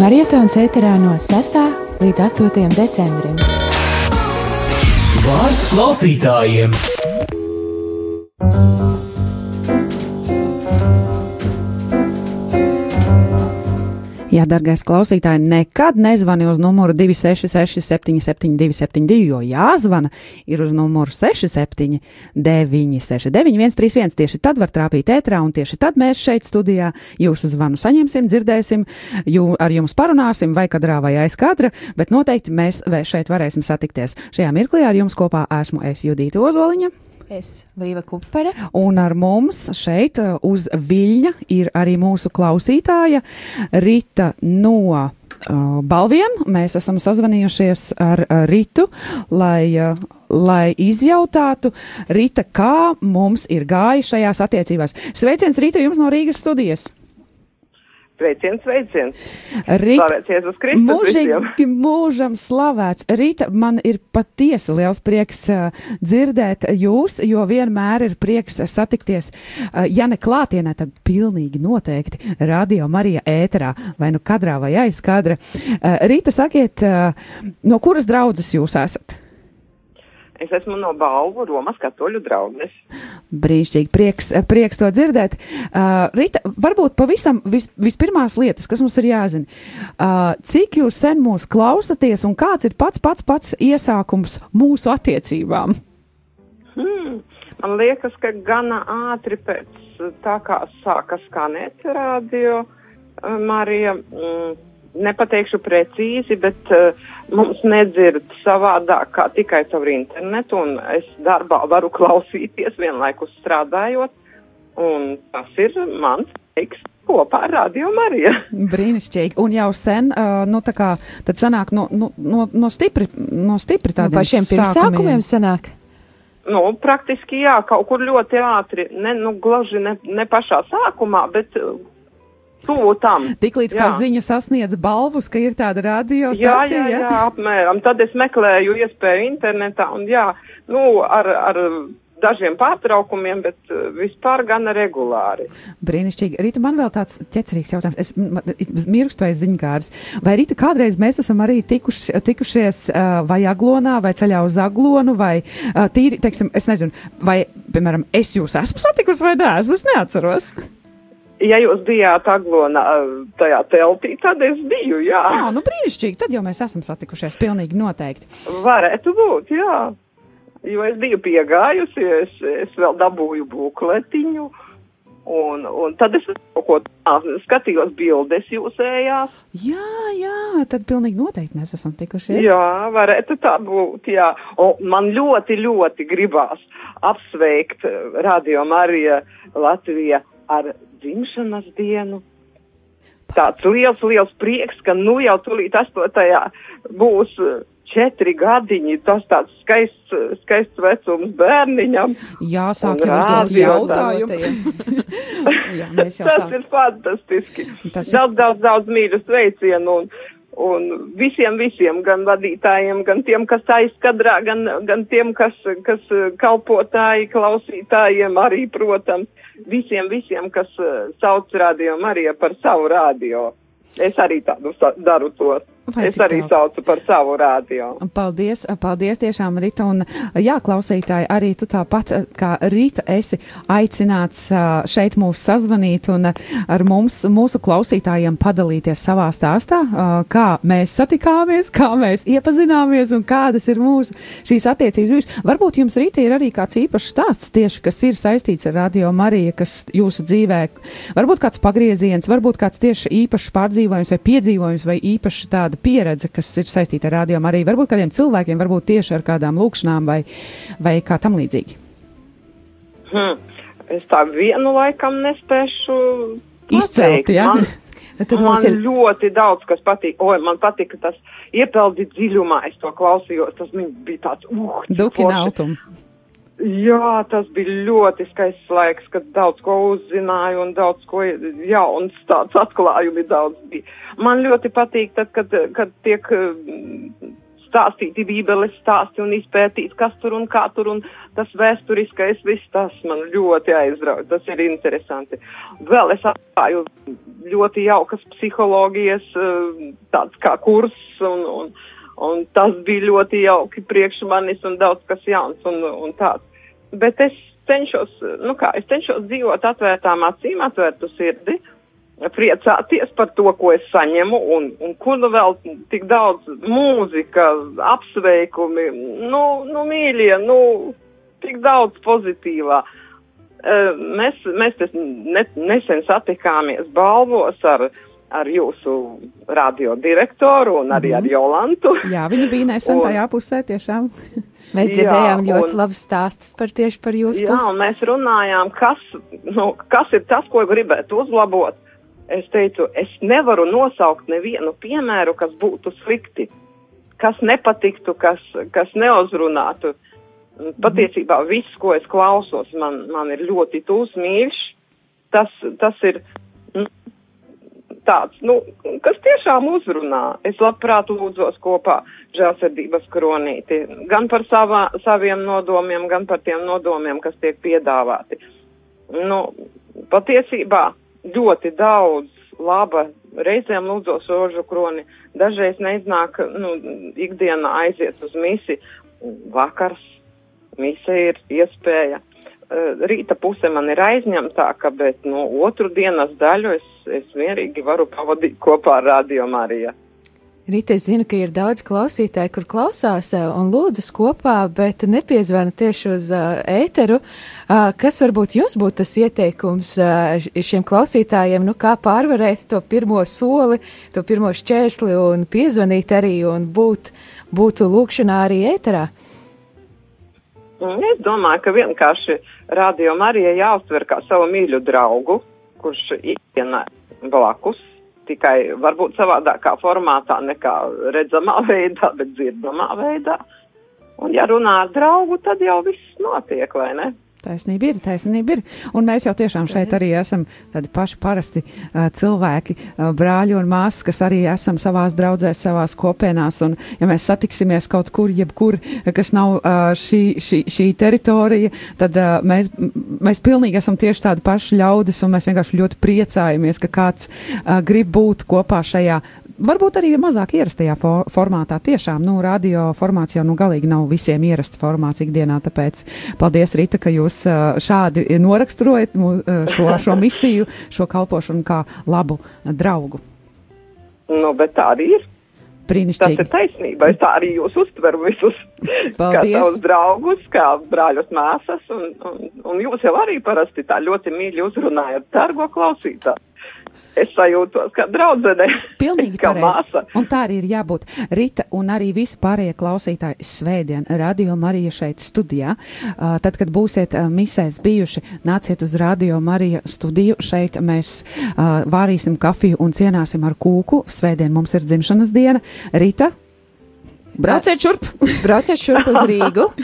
Marietons ēterā no 6. līdz 8. decembrim. Vārds klausītājiem! Jā, darbais klausītāji, nekad nezvani uz numuru 266, 772, 72, jo jāzvana ir uz numuru 67, 969, 131. Tieši tad var trāpīt ētrā, un tieši tad mēs šeit studijā jūsu zvanu saņemsim, dzirdēsim, jū, ar jums parunāsim, vai kadrā vai aiz kadra, bet noteikti mēs šeit varēsim satikties. Šajā mirklī ar jums kopā esmu es Judīta Ozoliņa. Es Līva Kupfere. Un ar mums šeit uh, uz viļņa ir arī mūsu klausītāja Rita no uh, balviem. Mēs esam sazvanījušies ar uh, Ritu, lai, uh, lai izjautātu, Rita, kā mums ir gājis šajās attiecībās. Sveiciens Rita jums no Rīgas studijas! Sveiciens, sveiciens! Slavēts Jēzus Kristus mūžīgi mūžam slavēts. Rīta, man ir patiesi liels prieks uh, dzirdēt jūs, jo vienmēr ir prieks satikties, uh, ja ne klātienē, tad pilnīgi noteikti radio Marija ēterā, vai nu kadrā vai aiz kadra. Uh, Rīta, sakiet, no kuras draudzes jūs esat? Es esmu no Balvu Romas katoļu draugas. Brīnišķīgi, prieks, prieks to dzirdēt. Uh, Rita, varbūt pavisam vis, vispirmās lietas, kas mums ir jāzina. Uh, cik jūs sen mūs klausaties un kāds ir pats pats pats iesākums mūsu attiecībām? Hmm. Man liekas, ka gana ātri pēc tā kā sāka skanēt radio Marija. Mm, nepateikšu precīzi, bet uh, mums nedzird savādāk kā tikai caur internetu, un es darbā varu klausīties vienlaikus strādājot, un tas ir mans teiks kopā ar Radio Mariju. Brīnišķīgi, un jau sen, uh, nu tā kā, tad sanāk no, no, no, no stipri, no stipri No tādiem pašiem pirmsākumiem sanāk. Nu, praktiski jā, kaut kur ļoti ātri, ne, nu, gluži ne, ne pašā sākumā, bet tuvu tam. Tiklīdz kā Jā. ziņa sasniedz balvus, ka ir tāda Jā, radiostācija, jā, jā, apmēram. Tad es meklēju iespēju internetā un jā, nu, ar, ar dažiem pārtraukumiem, bet uh, vispār gan regulāri. Brīnišķīgi. Rīta, man vēl tāds ķecerīgs jautājums. Es ma- mirkstu vai ziņkārs. Vai Rīta kādreiz mēs esam arī tikuši, tikušies uh, vai aglonā, vai ceļā uz aglonu, vai uh, tīri, teiksim, es nezinu, vai, piemēram, es jūs esmu satikusi vai nē, es neatceros. Ja jūs bijāt aglonā uh, tajā teltī, tad es biju, jā. Jā, nu brīnišķīgi, tad jau mēs esam satikušies, pilnīgi noteikti. Varētu būt, jā. Jo es biju piegājusi, es, es vēl dabūju bukletiņu, un, un tad es kaut ko tādu skatījos bildes jūsējās. Jā, jā, tad pilnīgi noteikti mēs esam tikušies. Jā, varētu tā būt, jā. Un man ļoti, ļoti gribās apsveikt eh, Radio Marija Latvija ar dzimšanas dienu. Tāds liels, liels prieks, ka nu jau tulīt astotajā būs eh, četri gadiņi. Tas tāds skaists, skaists vecums bērniņam. Jā, sāk jau uzdot rādio jautājumu. Jā, mēs jau Tas sākam. ir fantastiski. Tas ir- Daudz, daudz, daudz mīļu sveicienu un, un visiem, visiem, gan vadītājiem, gan tiem, kas aizkadrā, gan, gan tiem, kas, kas eh, kalpotāji, klausītājiem arī, protams, visiem, visiem, kas eh, sauc radio Marija par savu radio. Es arī tādu daru to. Vai Es arī jauki. saucu par savu radio. Paldies, paldies tiešām, Rita. Un, jā, klausītāji, arī tu tāpat kā Rita esi aicināts šeit mūs sazvanīt un ar mums, mūsu klausītājiem padalīties savā stāstā, kā mēs satikāmies, kā mēs iepazināmies un kādas ir mūsu šīs attiecības. bijušas. Varbūt jums, Rita, ir arī kāds īpašs stāsts tieši, kas ir saistīts ar Radio Mariju, kas jūsu dzīvē, varbūt kāds pagrieziens, varbūt kāds tieši īpašs pārdzīvojums vai piedzīvojums vai īpaši tāda pieredze, kas ir saistīta ar radio arī varbūt kādiem cilvēkiem, varbūt tieši ar kādām lūkšanām vai, vai kā tam līdzīgi. Hm. Es tā vienu laikam nespēšu Izcelt, jā? Man, Tad man ir ļoti daudz, kas patīk. Oi, man patika tas iepeldi dziļumā, es to klausījos, tas man bija tāds, uh, forši. autumu. Jā, tas bija ļoti skaists laiks, kad daudz ko uzzināju un daudz ko jauns tāds atklājumi daudz bija. Man ļoti patīk tad, kad, kad tiek mm, stāstīti bībeles stāsti un izpētīt, kas tur un kā tur un tas vēsturiskais viss tas man ļoti aizrauj, tas ir interesanti. Vēl es atklāju ļoti jaukas psihologijas tāds kā kurs un, un, un tas bija ļoti jauki priekš manis un daudz kas jauns un, un tāds. Bet es cenšos, nu kā, es cenšos dzīvot atvērtām acīm, atvērtu sirdi priecāties par to, ko es saņemu, un, un kur nu vēl tik daudz mūzika, apsveikumi, nu, nu mīļie, nu, tik daudz pozitīvā. Mēs, mēs ne, nesen satikāmies balvos ar, ar jūsu radio direktoru un arī mm ar mhm. Jolantu. Jā, viņa bija nesen un, tajā pusē tiešām. Mēs dzirdējām jā, ļoti labus stāstus par tieši par jūsu jā, pusi. Jā, mēs runājām, kas, nu, kas ir tas, ko gribētu uzlabot es teicu, es nevaru nosaukt nevienu piemēru, kas būtu slikti, kas nepatiktu, kas, kas neuzrunātu. Patiesībā viss, ko es klausos, man, man ir ļoti tūs mīļš. Tas, tas ir tāds, nu, kas tiešām uzrunā. Es labprāt lūdzos kopā žēlsirdības kronīti, gan par savā, saviem nodomiem, gan par tiem nodomiem, kas tiek piedāvāti. Nu, patiesībā ļoti daudz laba, reizēm lūdzos rožu kroni, dažreiz neiznāk, nu, ikdienā aiziet uz misi, vakars, mise ir iespēja. Eh, rīta puse man ir aizņemtāka, bet, nu, otru dienas daļu es, es mierīgi varu pavadīt kopā ar Radio Mariju. Rīta, es zinu, ka ir daudz klausītāju, kur klausās un lūdzas kopā, bet nepiezvana tieši uz uh, ēteru. Uh, kas varbūt jums būtu tas ieteikums uh, šiem klausītājiem, nu kā pārvarēt to pirmo soli, to pirmo šķērsli un piezvanīt arī un būt, būt lūkšanā arī ēterā? Mm, es domāju, ka vienkārši radio Marija jāuztver kā savu mīļu draugu, kurš ikdienā blakus tikai varbūt savādākā formātā nekā redzamā veidā, bet dzirdamā veidā. Un ja runā ar draugu, tad jau viss notiek, vai ne? Taisnība ir, taisnība ir. Un mēs jau tiešām šeit arī esam tādi paši parasti uh, cilvēki, uh, brāļi un māsas, kas arī esam savās draudzēs, savās kopienās. Un, ja mēs satiksimies kaut kur, jebkur, kas nav uh, šī, šī, šī teritorija, tad uh, mēs, mēs pilnīgi esam tieši tādi paši ļaudis, un mēs vienkārši ļoti priecājamies, ka kāds uh, grib būt kopā šajā varbūt arī mazāk ierastajā for formātā. Tiešām, nu, radio formāts jau nu galīgi nav visiem ierasts formāts ikdienā, tāpēc paldies, Rita, ka jūs šādi noraksturojat šo, šo misiju, šo kalpošanu kā labu draugu. Nu, bet tā arī ir. Brīnišķīgi. Tas ir taisnība. Es tā arī jūs uztveru visus Paldies. kā savus draugus, kā brāļus māsas, un, un, un jūs jau arī parasti tā ļoti mīļi uzrunājat, dargo klausītāju es sajūtos kā draudzene. Pilnīgi kā pareizi. māsa. Un tā arī ir jābūt. Rita un arī visi pārējie klausītāji svētdien Radio Marija šeit studijā. Uh, tad, kad būsiet uh, misēs bijuši, nāciet uz Radio Marija studiju. Šeit mēs uh, vārīsim kafiju un cienāsim ar kūku. Svētdien mums ir dzimšanas diena. Rita, Brauciet šurp! Brauciet šurp uz Rīgu!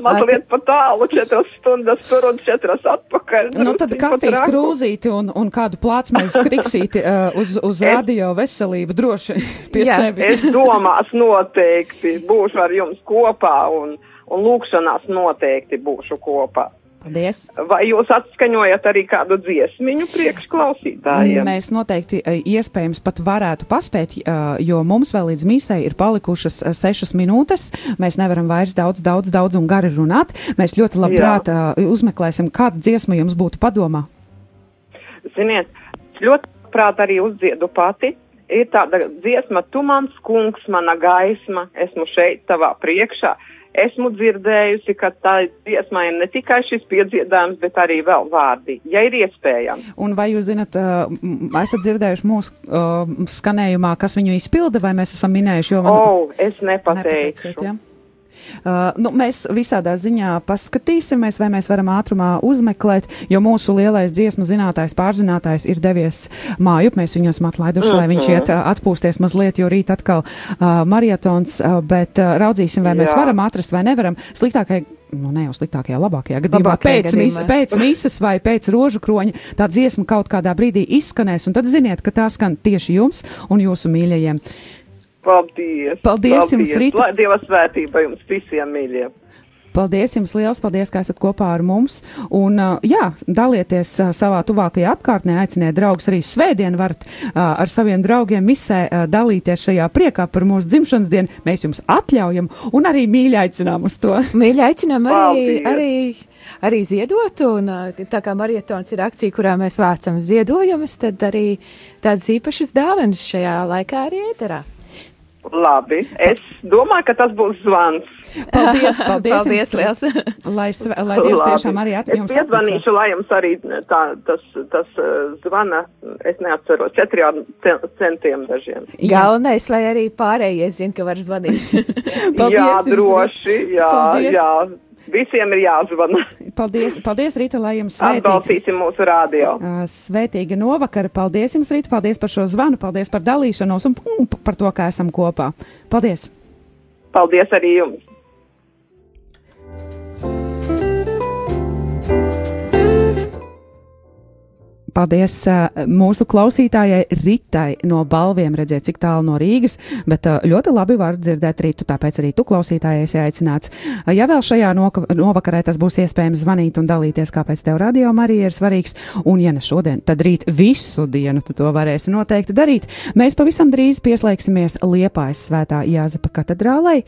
Mazliet pa tālu, četras stundas tur un četras atpakaļ. Nu, tad kafijas krūzīti un, un kādu plācmaiz kriksīti uh, uz, uz es, radio veselību droši pie jā, sevis. Es domās noteikti būšu ar jums kopā un, un lūkšanās noteikti būšu kopā. Paldies! Vai jūs atskaņojat arī kādu dziesmiņu priekšklausītājiem? Mēs noteikti e, iespējams pat varētu paspēt, e, jo mums vēl līdz mīsai ir palikušas e, sešas minūtes. Mēs nevaram vairs daudz, daudz, daudz un gari runāt. Mēs ļoti labprāt Jā. uzmeklēsim, kāda dziesma jums būtu padomā. Ziniet, ļoti labprāt arī uzdziedu pati. Ir tāda dziesma, tu mans kungs, mana gaisma, esmu šeit tavā priekšā. Uh, esmu dzirdējusi, ka tā dziesmā ir ne tikai šis piedziedājums, bet arī vēl vārdi, ja ir iespējams. Un vai jūs zinat, esat dzirdējuši mūsu skanējumā, kas viņu izpilda, vai mēs esam minējuši, jo man. Oh, es nepateikšu. Ja? Uh, nu, mēs visādā ziņā paskatīsimies, vai mēs varam ātrumā uzmeklēt, jo mūsu lielais dziesmu zinātājs, pārzinātājs ir devies mājup. Mēs viņu esam atlaiduši, lai viņš mhm. iet uh, atpūsties mazliet, jo rīt atkal uh, marietons, uh, bet uh, raudzīsim, vai Jā. mēs varam atrast vai nevaram. Sliktākai nu, ne jau sliktākajā, labākajā gadījumā, labākajā pēc, gadījumā. Mis, pēc misas vai pēc rožu kroņa, tā dziesma kaut kādā brīdī izskanēs, un tad ziniet, ka tā skan tieši jums un jūsu mīļajiem. Paldies! Paldies jums, Rita! Lai Dieva svētība jums visiem mīļiem! Paldies jums liels, paldies, ka esat kopā ar mums. Un, jā, dalieties savā tuvākajā apkārtnē, aiciniet draugus arī svētdien, varat ar saviem draugiem misē dalīties šajā priekā par mūsu dzimšanas dienu. Mēs jums atļaujam un arī mīļi aicinām uz to. Mīļi aicinām arī, arī, arī ziedot, un tā kā marietons ir akcija, kurā mēs vācam ziedojumus, tad arī tādas īpašas dāvanas šajā laikā arī ēterā. Labi, es domāju, ka tas būs zvans. Paldies, paldies, paldies liels. lai, lai Dievs tiešām arī atjums. Es piezvanīšu, lai jums arī tā, tas, tas uh, zvana, es neatceros, četriem centiem dažiem. Galvenais, lai arī pārējie zina, ka var zvanīt. paldies, jā, droši, jā, paldies. jā. Visiem ir jāzvana. Paldies, paldies Rita, lai jums svētīgs. Atbalstīsim mūsu rādio. Svētīga novakara. Paldies jums, Rita, paldies par šo zvanu, paldies par dalīšanos un, un par to, ka esam kopā. Paldies! Paldies arī jums! Paldies mūsu klausītājai Ritai no balviem, redzēt, cik tālu no Rīgas, bet ļoti labi var dzirdēt Rītu, tāpēc arī tu klausītājai esi aicināts. Ja vēl šajā novakarē tas būs iespējams zvanīt un dalīties, kāpēc tev radio arī ir svarīgs, un ja ne šodien, tad rīt visu dienu tu to varēsi noteikti darīt. Mēs pavisam drīz pieslēgsimies Liepājas svētā Jāzepa katedrālei,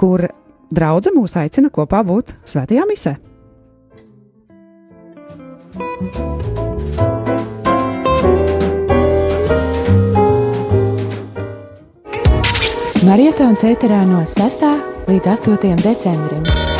kur draudze mūs aicina kopā būt svētajā misē. Marietons ēterā no 6. līdz 8. decembrim.